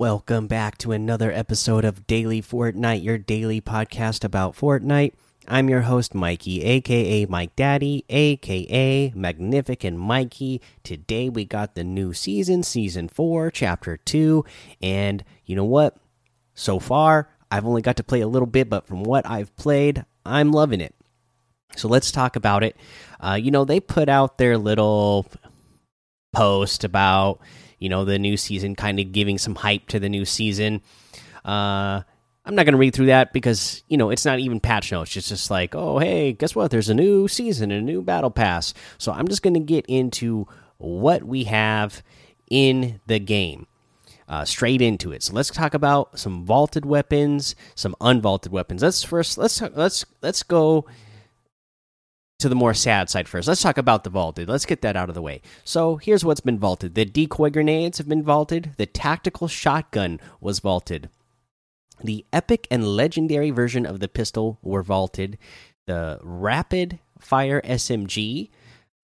Welcome back to another episode of Daily Fortnite, your daily podcast about Fortnite. I'm your host, Mikey, aka Mike Daddy, aka Magnificent Mikey. Today we got the new season, season four, chapter two. And you know what? So far, I've only got to play a little bit, but from what I've played, I'm loving it. So let's talk about it. Uh, you know, they put out their little post about you know the new season, kind of giving some hype to the new season. Uh, I'm not going to read through that because you know it's not even patch notes. It's just like, oh hey, guess what? There's a new season, and a new battle pass. So I'm just going to get into what we have in the game. Uh, straight into it. So let's talk about some vaulted weapons, some unvaulted weapons. Let's first let's let's let's go to the more sad side first. Let's talk about the vaulted. Let's get that out of the way. So here's what's been vaulted: the decoy grenades have been vaulted. The tactical shotgun was vaulted. The epic and legendary version of the pistol were vaulted. The rapid fire SMG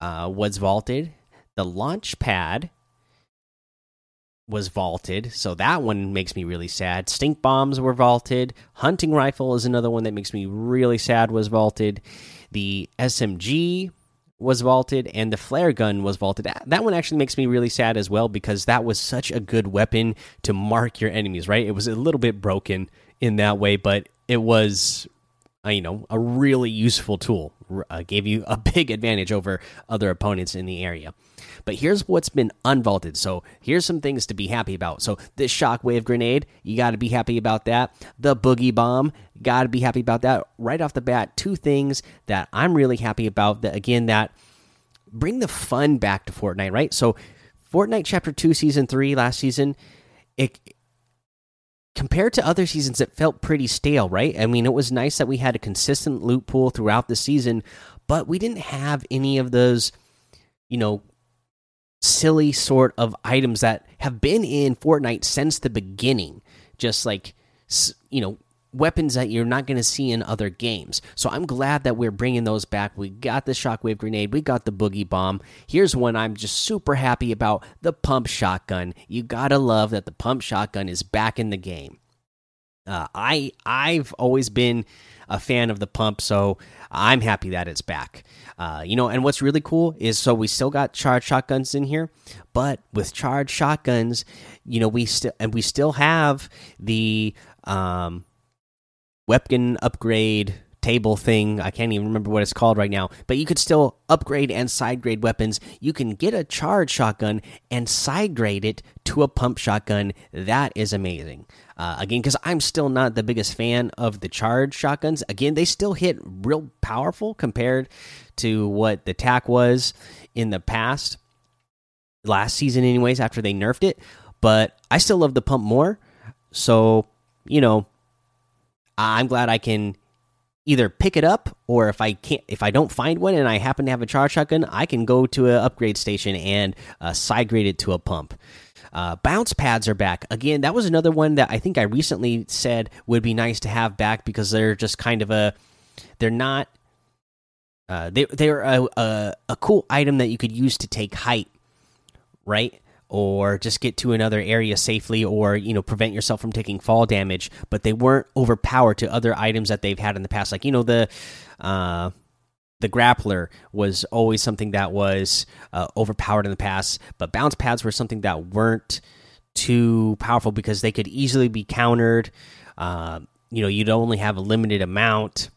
uh, was vaulted. The launch pad was vaulted, so that one makes me really sad. Stink bombs were vaulted. Hunting rifle is another one that makes me really sad. Was vaulted. The SMG was vaulted, and the flare gun was vaulted. That one actually makes me really sad as well because that was such a good weapon to mark your enemies. Right? It was a little bit broken in that way, but it was uh, you know a really useful tool. Uh, gave you a big advantage over other opponents in the area. But here's what's been unvaulted. So here's some things to be happy about. So this shockwave grenade, you got to be happy about that. The boogie bomb, got to be happy about that. Right off the bat, two things that I'm really happy about. That again, that bring the fun back to Fortnite. Right. So Fortnite Chapter Two, Season Three, last season, it compared to other seasons it felt pretty stale right? I mean it was nice that we had a consistent loot pool throughout the season but we didn't have any of those you know silly sort of items that have been in fortnite since the beginning. Just like you know weapons that you're not going to see in other games. So I'm glad that we're bringing those back. We got the shockwave grenade, we got the boogie bomb. Here's one I'm just super happy about the pump shotgun. You got to love that the pump shotgun is back in the game. Uh, I I've always been a fan of the pump, so I'm happy that it's back. Uh, you know, and what's really cool is so we still got charged shotguns in here, but with charged shotguns, you know, we still and we still have the um weapon upgrade table thing. I can't even remember what it's called right now, but you could still upgrade and side grade weapons. You can get a charge shotgun and side grade it to a pump shotgun. That is amazing. Uh, again, because I'm still not the biggest fan of the charge shotguns. Again, they still hit real powerful compared to what the tac was in the past, last season, anyways, after they nerfed it. But I still love the pump more. So, you know, I'm glad I can either pick it up or if I can't if I don't find one and I happen to have a charge shotgun, I can go to an upgrade station and uh, side grade it to a pump. Uh, bounce pads are back again. That was another one that I think I recently said would be nice to have back because they're just kind of a they're not uh, they they're a, a a cool item that you could use to take height, right? Or just get to another area safely or you know prevent yourself from taking fall damage but they weren't overpowered to other items that they've had in the past. Like you know the uh the grappler was always something that was uh, overpowered in the past but bounce pads were something that weren't too powerful because they could easily be countered. Uh, you know you'd only have a limited amount.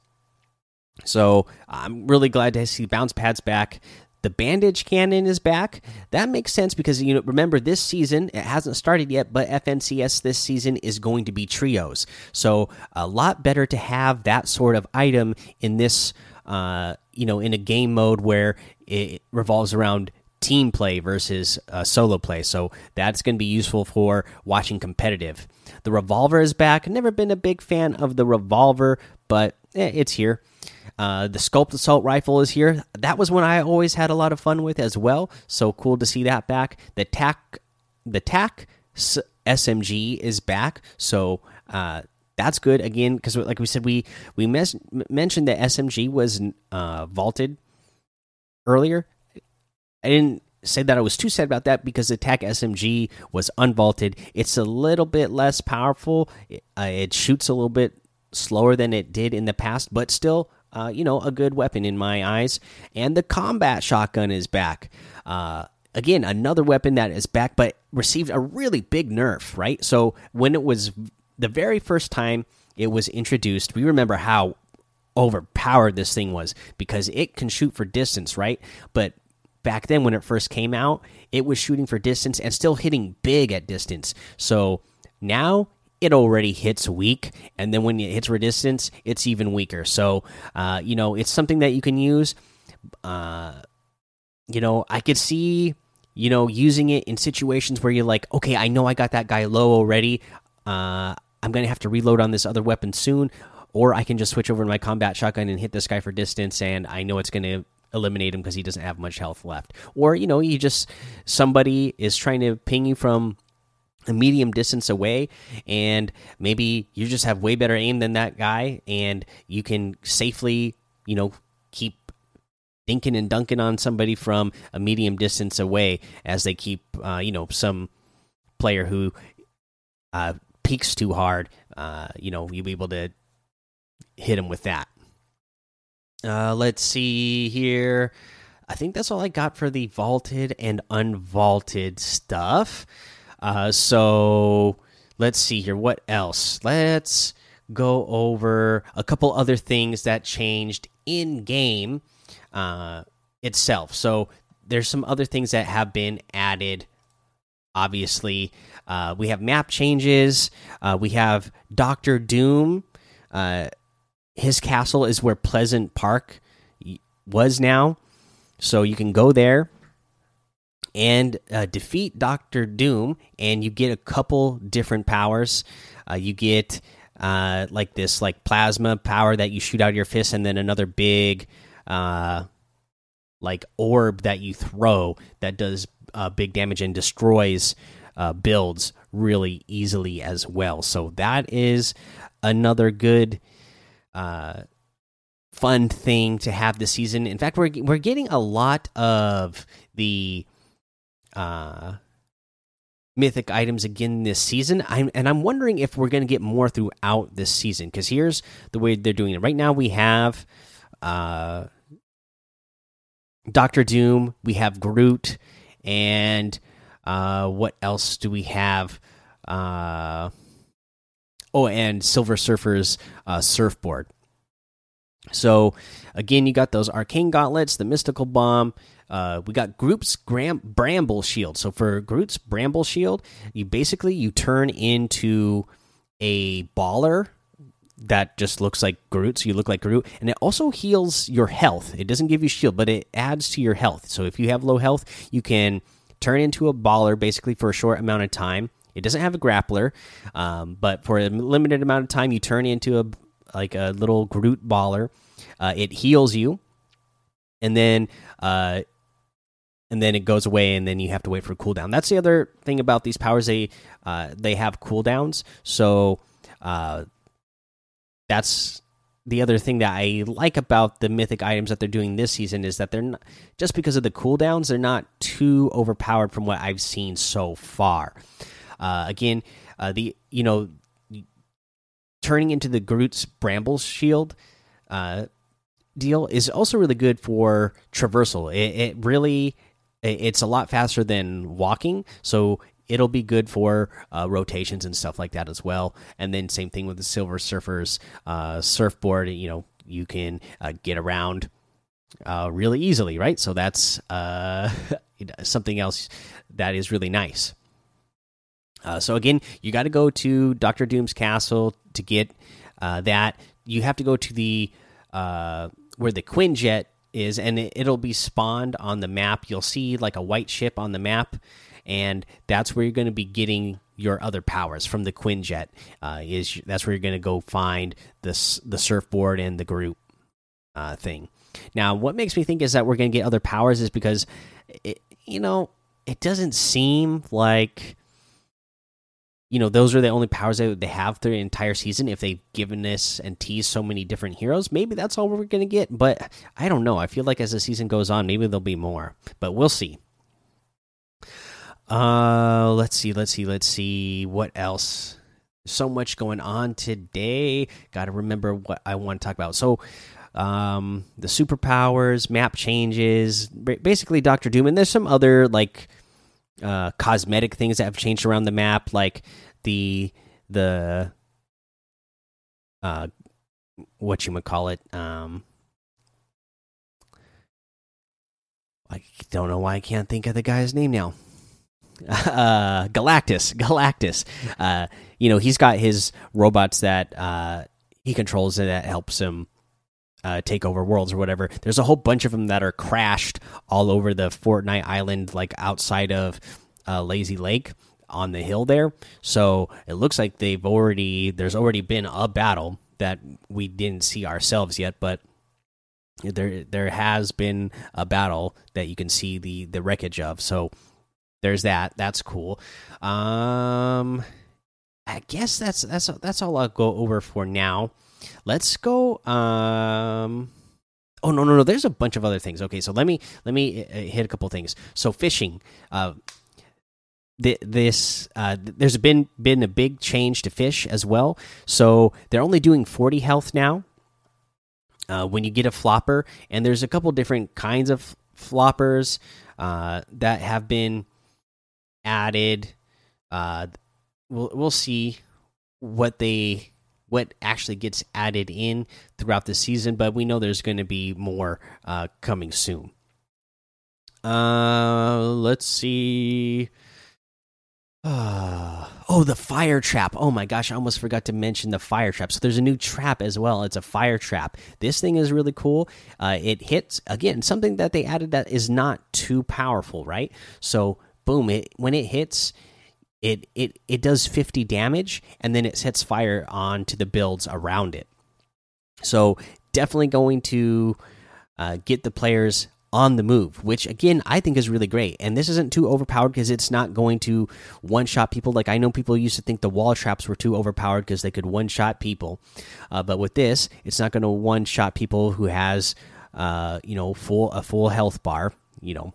So i'm really glad to see bounce pads back the bandage cannon is back. That makes sense because you know remember this season it hasn't started yet, but FNCS this season is going to be trios. So a lot better to have that sort of item in this uh, you know in a game mode where it revolves around team play versus uh, solo play. So that's going to be useful for watching competitive. The revolver is back. Never been a big fan of the revolver, but eh, it's here. Uh, the scoped assault rifle is here. That was one I always had a lot of fun with as well. So cool to see that back. The tac, the tac SMG is back. So uh, that's good again because, like we said, we we mentioned that SMG was uh, vaulted earlier. I didn't say that I was too sad about that because the TAC SMG was unvaulted. It's a little bit less powerful. It, uh, it shoots a little bit slower than it did in the past, but still, uh, you know, a good weapon in my eyes. And the combat shotgun is back. Uh, again, another weapon that is back, but received a really big nerf, right? So when it was the very first time it was introduced, we remember how overpowered this thing was because it can shoot for distance, right? But back then when it first came out, it was shooting for distance and still hitting big at distance. So now it already hits weak, and then when it hits resistance, it's even weaker. So, uh, you know, it's something that you can use. Uh, you know, I could see, you know, using it in situations where you're like, okay, I know I got that guy low already. Uh, I'm gonna have to reload on this other weapon soon, or I can just switch over to my combat shotgun and hit this guy for distance, and I know it's gonna eliminate him because he doesn't have much health left. Or you know, you just somebody is trying to ping you from a medium distance away and maybe you just have way better aim than that guy and you can safely you know keep dinking and dunking on somebody from a medium distance away as they keep uh, you know some player who uh, peeks too hard uh, you know you'll be able to hit him with that. Uh, let's see here. I think that's all i got for the vaulted and unvaulted stuff uh, so let's see here. What else? Let's go over a couple other things that changed in game uh, itself. So there's some other things that have been added. Obviously, uh, we have map changes. Uh, we have Doctor Doom. Uh, his castle is where Pleasant Park was now, so you can go there and uh, defeat Doctor Doom, and you get a couple different powers. Uh, you get uh, like this like plasma power that you shoot out of your fist, and then another big uh, like orb that you throw that does uh, big damage and destroys uh, builds really easily as well. So that is another good fun thing to have this season. In fact, we're we're getting a lot of the uh, mythic items again this season. I'm and I'm wondering if we're going to get more throughout this season because here's the way they're doing it. Right now we have uh, Doctor Doom, we have Groot, and uh, what else do we have? Uh, oh, and Silver Surfer's uh, surfboard. So again, you got those arcane gauntlets, the mystical bomb, uh, we got Groot's Gram Bramble Shield. So for Groot's Bramble Shield, you basically you turn into a baller that just looks like Groot, so you look like Groot, and it also heals your health. It doesn't give you shield, but it adds to your health. So if you have low health, you can turn into a baller basically for a short amount of time. It doesn't have a grappler, um, but for a limited amount of time, you turn into a like a little Groot baller. Uh, it heals you, and then uh, and then it goes away and then you have to wait for a cooldown. That's the other thing about these powers they uh, they have cooldowns. So uh, that's the other thing that I like about the mythic items that they're doing this season is that they're not just because of the cooldowns, they're not too overpowered from what I've seen so far. Uh, again, uh, the you know turning into the Groot's Bramble Shield uh, deal is also really good for traversal. It, it really it's a lot faster than walking, so it'll be good for uh, rotations and stuff like that as well. And then same thing with the Silver Surfers uh, surfboard. You know, you can uh, get around uh, really easily, right? So that's uh, something else that is really nice. Uh, so again, you got to go to Doctor Doom's castle to get that. You have to go to the where the Quinjet is, and it, will be spawned on the map. You'll see like a white ship on the map, and that's where you're going to be getting your other powers from the Quinjet. Uh, is that's where you're going to go find this the surfboard and the Groot uh, thing. Now, what makes me think is that we're going to get other powers is because, it, you know, it doesn't seem like you know those are the only powers that they have through the entire season if they've given us and teased so many different heroes maybe that's all we're gonna get but i don't know i feel like as the season goes on maybe there'll be more but we'll see Uh, let's see, let's see, let's see. What else? So much going on today. Got to remember what I want to talk about. So, um, the superpowers, map changes, basically Doctor Doom, and there's some other like uh, cosmetic things that have changed around the map, like the the uh, what you would call it. Um, I don't know why I can't think of the guy's name now. Uh, Galactus, Galactus. Uh, you know, he's got his robots that uh, he controls and that helps him uh, take over worlds or whatever. There's a whole bunch of them that are crashed all over the Fortnite island, like outside of uh, Lazy Lake on the hill there. So it looks like they've already there's already been a battle that we didn't see ourselves yet, but there there has been a battle that you can see the the wreckage of. So there's that. That's cool. Um, I guess that's that's that's all I'll go over for now. Let's go. Um. Oh no no no! There's a bunch of other things. Okay, so let me let me uh, hit a couple things. So fishing. Uh, this uh, there's been been a big change to fish as well. So they're only doing 40 health now. Uh, when you get a flopper, and there's a couple different kinds of floppers uh, that have been added. Uh, we'll we'll see what they what actually gets added in throughout the season, but we know there's going to be more uh, coming soon. Uh, let's see. Uh, oh, the fire trap. Oh my gosh, I almost forgot to mention the fire trap. So there's a new trap as well. It's a fire trap. This thing is really cool. Uh, it hits again something that they added that is not too powerful, right? So boom, it when it hits, it it it does 50 damage and then it sets fire on to the builds around it. So definitely going to uh, get the players on the move, which again I think is really great. And this isn't too overpowered because it's not going to one shot people. Like I know people used to think the wall traps were too overpowered because they could one shot people, uh, but with this, it's not going to one shot people who has uh, you know full a full health bar. You know.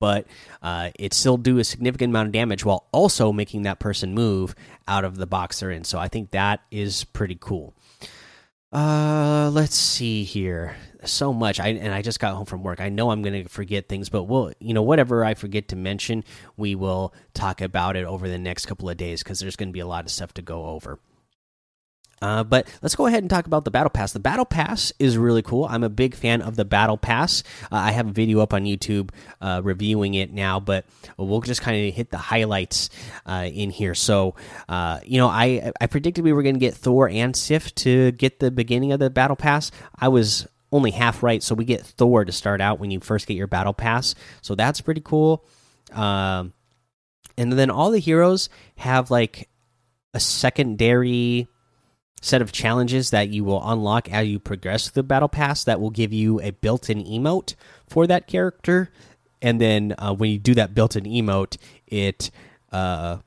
But uh, it still do a significant amount of damage while also making that person move out of the box they're in. So I think that is pretty cool. Uh, let's see here so much. I and I just got home from work. I know I'm going to forget things, but we'll, you know, whatever I forget to mention, we will talk about it over the next couple of days because there's going to be a lot of stuff to go over. Uh, but let's go ahead and talk about the battle pass. The battle pass is really cool. I'm a big fan of the battle pass. Uh, I have a video up on YouTube uh, reviewing it now, but we'll just kind of hit the highlights uh, in here. So, uh, you know, I I predicted we were going to get Thor and Sif to get the beginning of the battle pass. I was only half right. So we get Thor to start out when you first get your battle pass. So that's pretty cool. Um, and then all the heroes have like a secondary set of challenges that you will unlock as you progress the battle pass that will give you a built-in emote for that character and then uh, when you do that built-in emote it uh,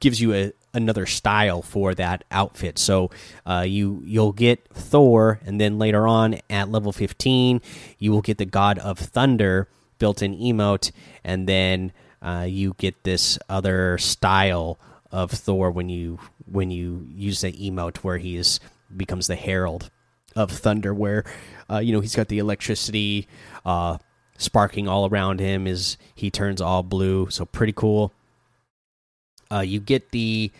gives you a, another style for that outfit. So uh, you you'll get Thor, and then later on at level 15, you will get the God of Thunder built-in emote, and then uh, you get this other style of Thor when you when you use the emote where he is becomes the Herald of Thunder, where uh, you know he's got the electricity uh, sparking all around him. Is he turns all blue? So pretty cool. Uh, you get the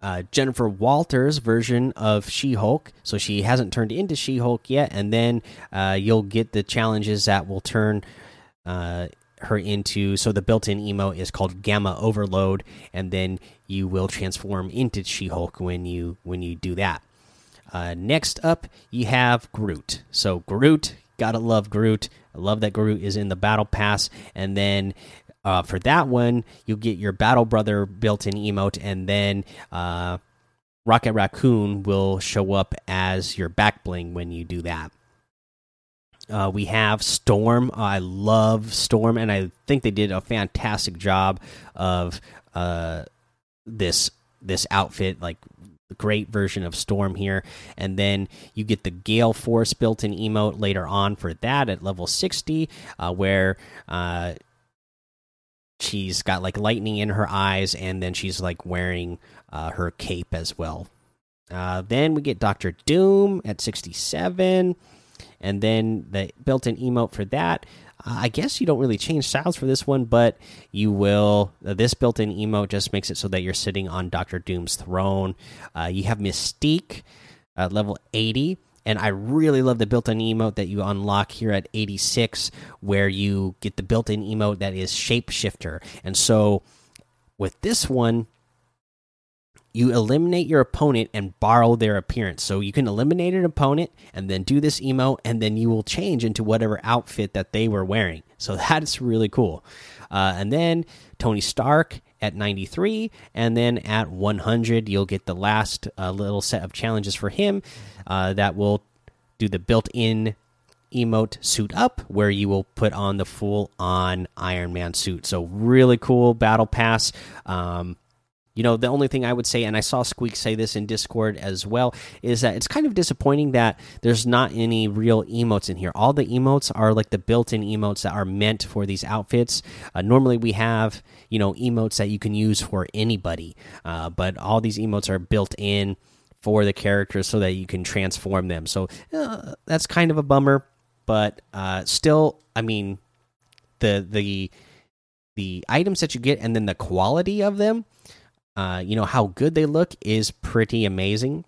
uh, Jennifer Walters version of She Hulk. So she hasn't turned into She Hulk yet, and then uh, you'll get the challenges that will turn uh, her into. So the built-in emo is called Gamma Overload, and then you will transform into She Hulk when you when you do that. Uh, next up, you have Groot. So Groot, gotta love Groot. I love that Groot is in the Battle Pass, and then uh, for that one, you get your Battle Brother built-in emote, and then uh, Rocket Raccoon will show up as your back bling when you do that. Uh, we have Storm. I love Storm, and I think they did a fantastic job of uh, this this outfit. Like great version of Storm here, and then you get the Gale Force built-in emote later on for that at level sixty, uh, where uh, she's got like lightning in her eyes, and then she's like wearing uh, her cape as well. Uh, then we get Doctor Doom at 67, and then the built-in emote for that. Uh, I guess you don't really change styles for this one, but you will. Uh, this built-in emote just makes it so that you're sitting on Doctor Doom's throne. Uh, you have Mystique level 80 and I really love the built-in emote that you unlock here at 86, where you get the built-in emote that is Shapeshifter. And so, with this one, you eliminate your opponent and borrow their appearance. So you can eliminate an opponent and then do this emo, and then you will change into whatever outfit that they were wearing. So that's really cool. Uh, and then Tony Stark at 93 and then at 100 you'll get the last uh, little set of challenges for him uh, that will do the built-in emote suit up where you will put on the full on iron man suit so really cool battle pass um, you know, the only thing I would say, and I saw Squeak say this in Discord as well, is that it's kind of disappointing that there's not any real emotes in here. All the emotes are like the built in emotes that are meant for these outfits. Uh, normally, we have, you know, emotes that you can use for anybody, uh, but all these emotes are built in for the characters so that you can transform them. So uh, that's kind of a bummer, but uh, still, I mean, the the the items that you get and then the quality of them uh, you know how good they look is pretty amazing.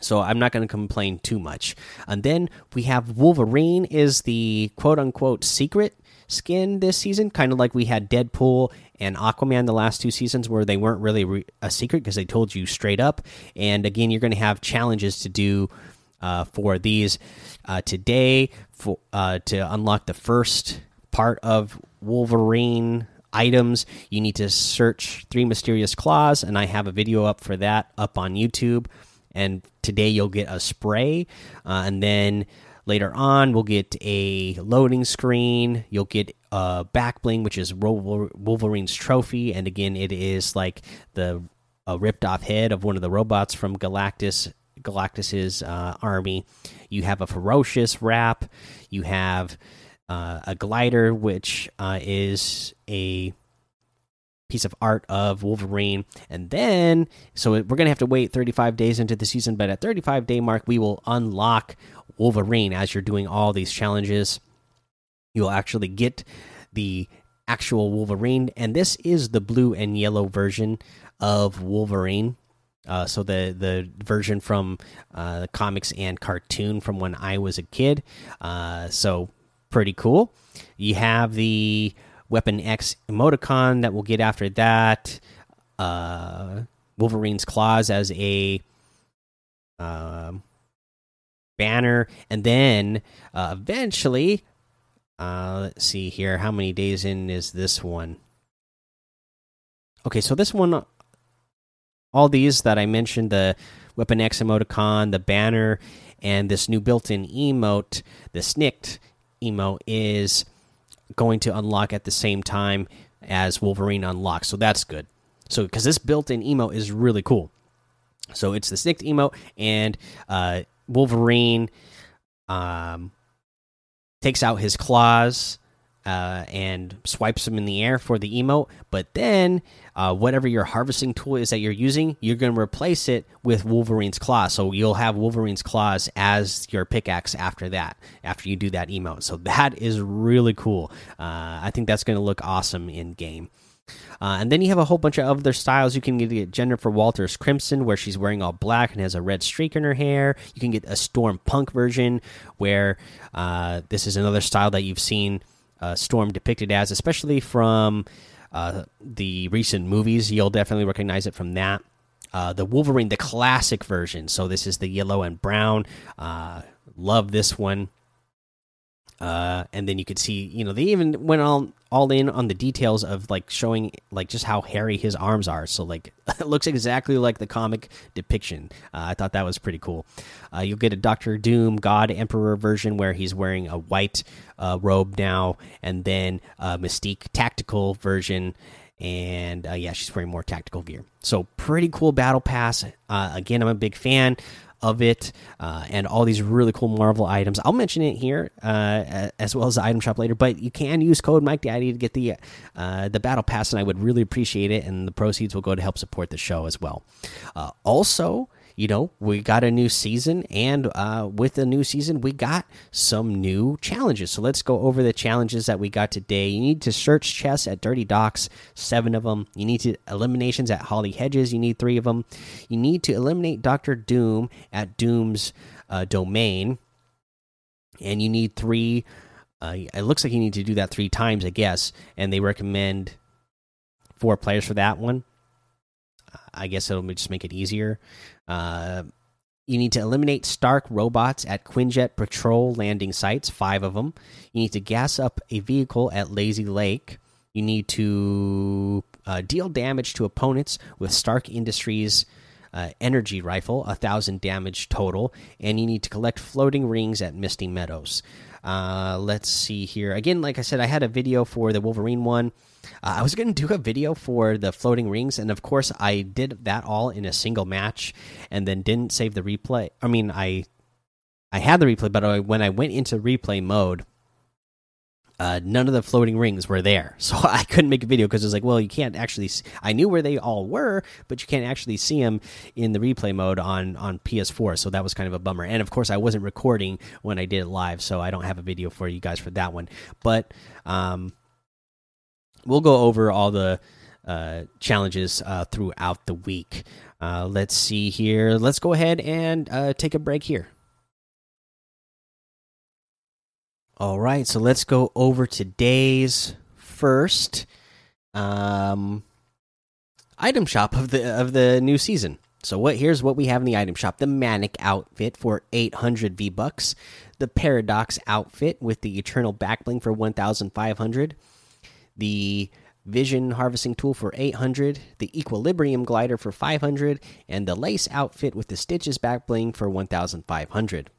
So I'm not going to complain too much. And then we have Wolverine is the quote unquote secret skin this season, kind of like we had Deadpool and Aquaman the last two seasons where they weren't really a secret because they told you straight up. And again, you're going to have challenges to do uh, for these uh, today for uh, to unlock the first part of Wolverine items, you need to search Three Mysterious Claws, and I have a video up for that up on YouTube. And today you'll get a spray, uh, and then later on we'll get a loading screen. You'll get a back bling, which is Wolverine's trophy, and again, it is like the a ripped off head of one of the robots from Galactus Galactus's uh, army. You have a ferocious wrap. You have uh, a glider, which uh, is a piece of art of Wolverine. And then, so we're going to have to wait 35 days into the season, but at 35 day mark, we will unlock Wolverine as you're doing all these challenges. You'll actually get the actual Wolverine, and this is the blue and yellow version of Wolverine. Uh, so the the version from uh, the comics and cartoon from when I was a kid. Uh, so pretty cool. You have the Weapon X emoticon that we'll get after that. Uh, Wolverine's claws as a uh, banner, and then uh, eventually, uh, let's see here. How many days in is this one? Okay, so this one, all these that I mentioned, the Weapon X emoticon, the banner, and this new built-in emote, the Snikt emo is going to unlock at the same time as Wolverine unlocks. So that's good. So because this built-in emo is really cool. So it's the Snikt emo and uh, Wolverine um, takes out his claws uh, and swipes them in the air for the emote. But then, uh, whatever your harvesting tool is that you're using, you're going to replace it with Wolverine's claws. So you'll have Wolverine's claws as your pickaxe after that, after you do that emote. So that is really cool. Uh, I think that's going to look awesome in game. Uh, and then you have a whole bunch of other styles. You can get Jennifer Walters Crimson, where she's wearing all black and has a red streak in her hair. You can get a Storm Punk version, where uh, this is another style that you've seen Storm depicted as, especially from uh, the recent movies. You'll definitely recognize it from that. Uh, the Wolverine, the classic version. So this is the yellow and brown. Uh, love this one. Uh, and then you could see, you know, they even went all all in on the details of like showing like just how hairy his arms are. So like it looks exactly like the comic depiction. Uh, I thought that was pretty cool. Uh, you'll get a Doctor Doom God Emperor version where he's wearing a white uh, robe now, and then a Mystique tactical version. And uh, yeah, she's wearing more tactical gear. So pretty cool battle pass. Again, I'm a big fan. Of it uh, and all these really cool Marvel items. I'll mention it here uh, as well as the item shop later, but you can use code Mike Daddy to get the uh, the battle pass, and I would really appreciate it. And the proceeds will go to help support the show as well. Uh, also, you know, we got a new season, and uh, with the new season, we got some new challenges. So let's go over the challenges that we got today. You need to search chests at Dirty Docks, seven of them. You need to eliminations at Holly Hedges. You need three of them. You need to eliminate Doctor Doom at Doom's uh, domain, and you need three. Uh, it looks like you need to do that three times, I guess, and they recommend four players for that one. I guess it'll just make it easier. Uh, you need to eliminate Stark robots at Quinjet patrol landing sites, five of them. You need to gas up a vehicle at Lazy Lake. You need to uh, deal damage to opponents with Stark Industries uh, energy rifle, a thousand damage total, and you need to collect floating rings at Misty Meadows. Uh, let's see here. Again, like I said, I had a video for the Wolverine one. Uh, I was going to do a video for the floating rings, and of course, I did that all in a single match, and then didn't save the replay. I mean, I I had the replay, but I, when I went into replay mode, uh, none of the floating rings were there, so I couldn't make a video because it was like, well, you can't actually. See, I knew where they all were, but you can't actually see them in the replay mode on on PS4. So that was kind of a bummer. And of course, I wasn't recording when I did it live, so I don't have a video for you guys for that one. But um, we'll go over all the uh, challenges uh, throughout the week. Uh, let's see here. Let's go ahead and uh, take a break here. All right, so let's go over today's first um, item shop of the of the new season. So what here's what we have in the item shop: the Manic outfit for 800 V bucks, the Paradox outfit with the Eternal Backbling for 1,500 the Vision Harvesting Tool for 800, the Equilibrium Glider for 500, and the Lace Outfit with the Stitches Back Bling for 1500.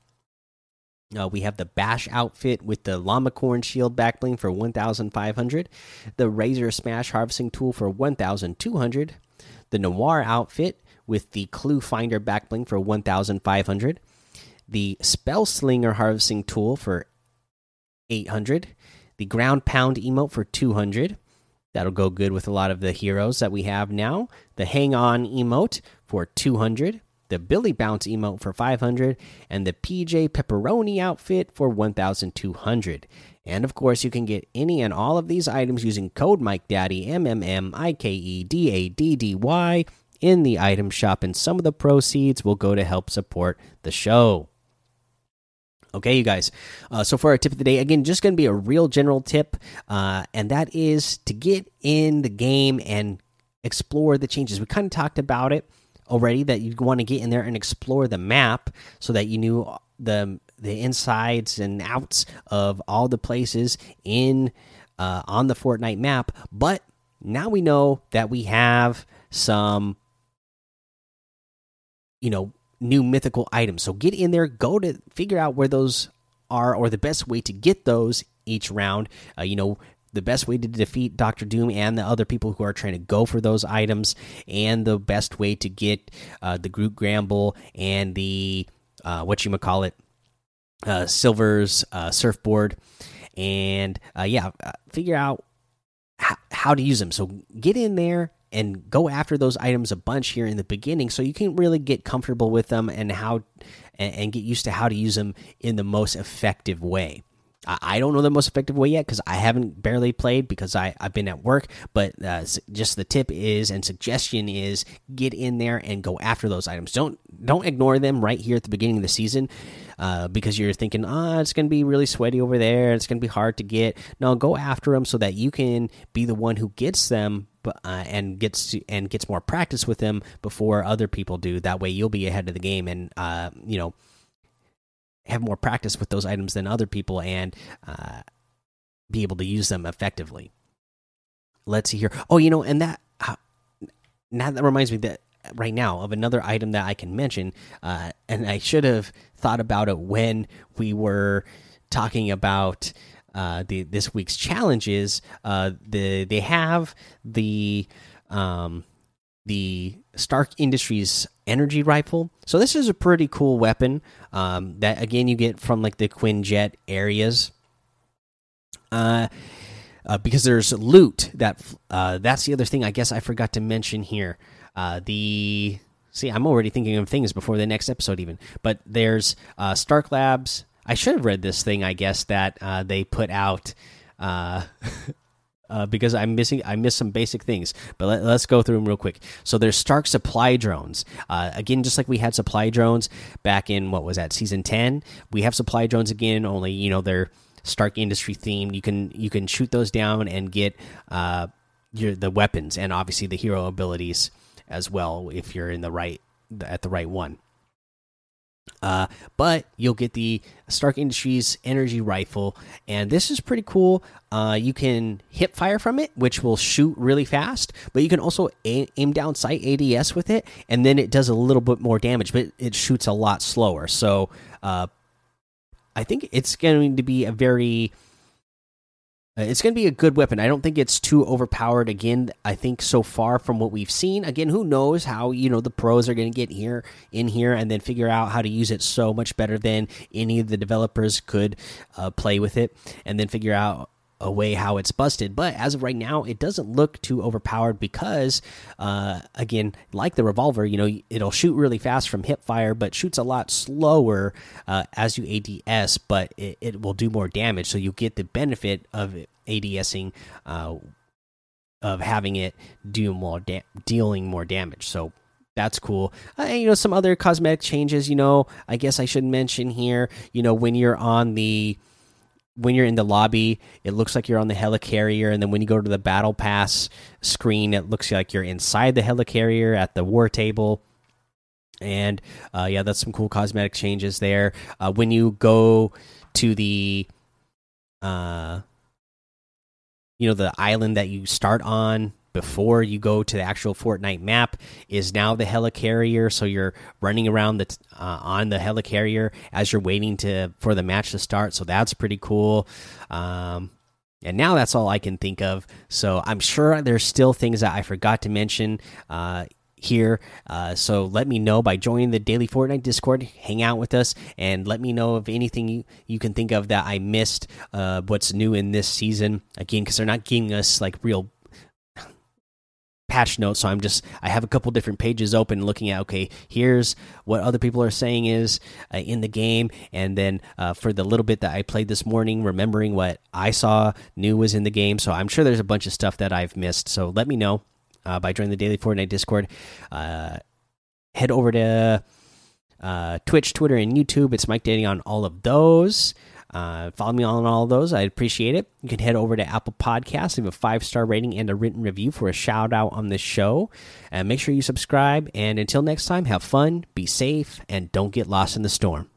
Uh, we have the Bash outfit with the Llamacorn Shield back bling for 1,500, the Razor Smash Harvesting Tool for 1,200, the Noir outfit with the Clue Finder back bling for 1,500, the Spell Slinger Harvesting Tool for 800, the ground pound emote for 200 that'll go good with a lot of the heroes that we have now. The hang on emote for 200 the billy bounce emote for 500 and the pj pepperoni outfit for 1200 and of course you can get any and all of these items using code mike daddy m m m i k e d a d d y in the item shop. And some of the proceeds will go to help support the show Okay, you guys. Uh, so for our tip of the day, again, just going to be a real general tip, uh, and that is to get in the game and explore the changes. We kind of talked about it already that you want to get in there and explore the map so that you knew the the insides and outs of all the places in uh, on the Fortnite map. But now we know that we have some, you know, new mythical items. So get in there, go to figure out where those are, or the best way to get those each round. Uh, you know, the best way to defeat Doctor Doom and the other people who are trying to go for those items, and the best way to get uh, the Groot Gramble and the uh, what you call it, uh, Silver's uh, surfboard, and uh, yeah, uh, figure out how to use them. So get in there, and go after those items a bunch here in the beginning so you can really get comfortable with them and how and, get used to how to use them in the most effective way. I don't know the most effective way yet because I haven't barely played because I I've been at work. But uh, just the tip is and suggestion is get in there and go after those items. Don't don't ignore them right here at the beginning of the season uh, because you're thinking, ah, oh, it's going to be really sweaty over there. It's going to be hard to get. No, go after them so that you can be the one who gets them uh, and gets to, and gets more practice with them before other people do. That way, you'll be ahead of the game and uh, you know have more practice with those items than other people and uh, be able to use them effectively. Let's see here. Oh, you know, and that uh, now that reminds me that right now of another item that I can mention, uh, and I should have thought about it when we were talking about uh, the this week's challenges. Uh, the they have the um, the Stark Industries energy rifle. So this is a pretty cool weapon um, that again you get from like the Quinjet areas. Uh, uh, because there's loot that uh, that's the other thing I guess I forgot to mention here. Uh, the see, I'm already thinking of things before the next episode even. But there's uh, Stark Labs. I should have read this thing. I guess that uh, they put out. Uh, uh, because I'm missing I missed some basic things. But let, us go through them real quick. So there's Stark supply drones. Uh, again, just like we had supply drones back in what was that season ten, we have supply drones again. Only you know they're Stark Industry themed. You can you can shoot those down and get uh, your the weapons and obviously the hero abilities as well if you're in the right at the right one. Uh, but you'll get the Stark Industries energy rifle, and this is pretty cool. Uh, you can hip fire from it, which will shoot really fast, but you can also aim, down sight ADS with it, and then it does a little bit more damage, but it shoots a lot slower. So, uh, I think it's going to be a very it's going to be a good weapon. I don't think it's too overpowered. Again, I think so far from what we've seen, again, who knows how you know the pros are going to get here in here and then figure out how to use it so much better than any of the developers could uh, play with it, and then figure out a way how it's busted. But as of right now, it doesn't look too overpowered because, uh, again, like the revolver, you know, it'll shoot really fast from hip fire, but shoots a lot slower uh, as you ADS, but it, it, will do more damage. So you get the benefit of ADSing, uh, of having it do more dealing more damage. So that's cool. Uh, you know, some other cosmetic changes. You know, I guess I should mention here. You know, when you're on the when you're in the lobby, it looks like you're on the helicarrier, and then when you go to the battle pass screen, it looks like you're inside the helicarrier at the war table. And uh, yeah, that's some cool cosmetic changes there. Uh, when you go to the, uh, you know, the island that you start on, before you go to the actual Fortnite map is now the helicarrier. So you're running around the uh, on the helicarrier as you're waiting to for the match to start. So that's pretty cool. Um, and now that's all I can think of. So I'm sure there's still things that I forgot to mention. Uh, here. Uh, so let me know by joining the Daily Fortnite Discord. Hang out with us and let me know of anything you, you can think of that I missed. Uh, what's new in this season? Again, because they're not giving us like real patch notes so i'm just i have a couple different pages open looking at okay here's what other people are saying is uh, in the game. And then uh, for the little bit that i played this morning remembering what i saw new was in the game. So i'm sure there's a bunch of stuff that i've missed. So let me know uh, by joining the daily fortnite discord. Uh, head over to uh, twitch twitter and youtube. It's mike daddy on all of those uh, follow me on all those. I'd appreciate it. You can head over to Apple Podcasts, leave a five star rating and a written review for a shout out on the show. And make sure you subscribe. And until next time, have fun, be safe, and don't get lost in the storm.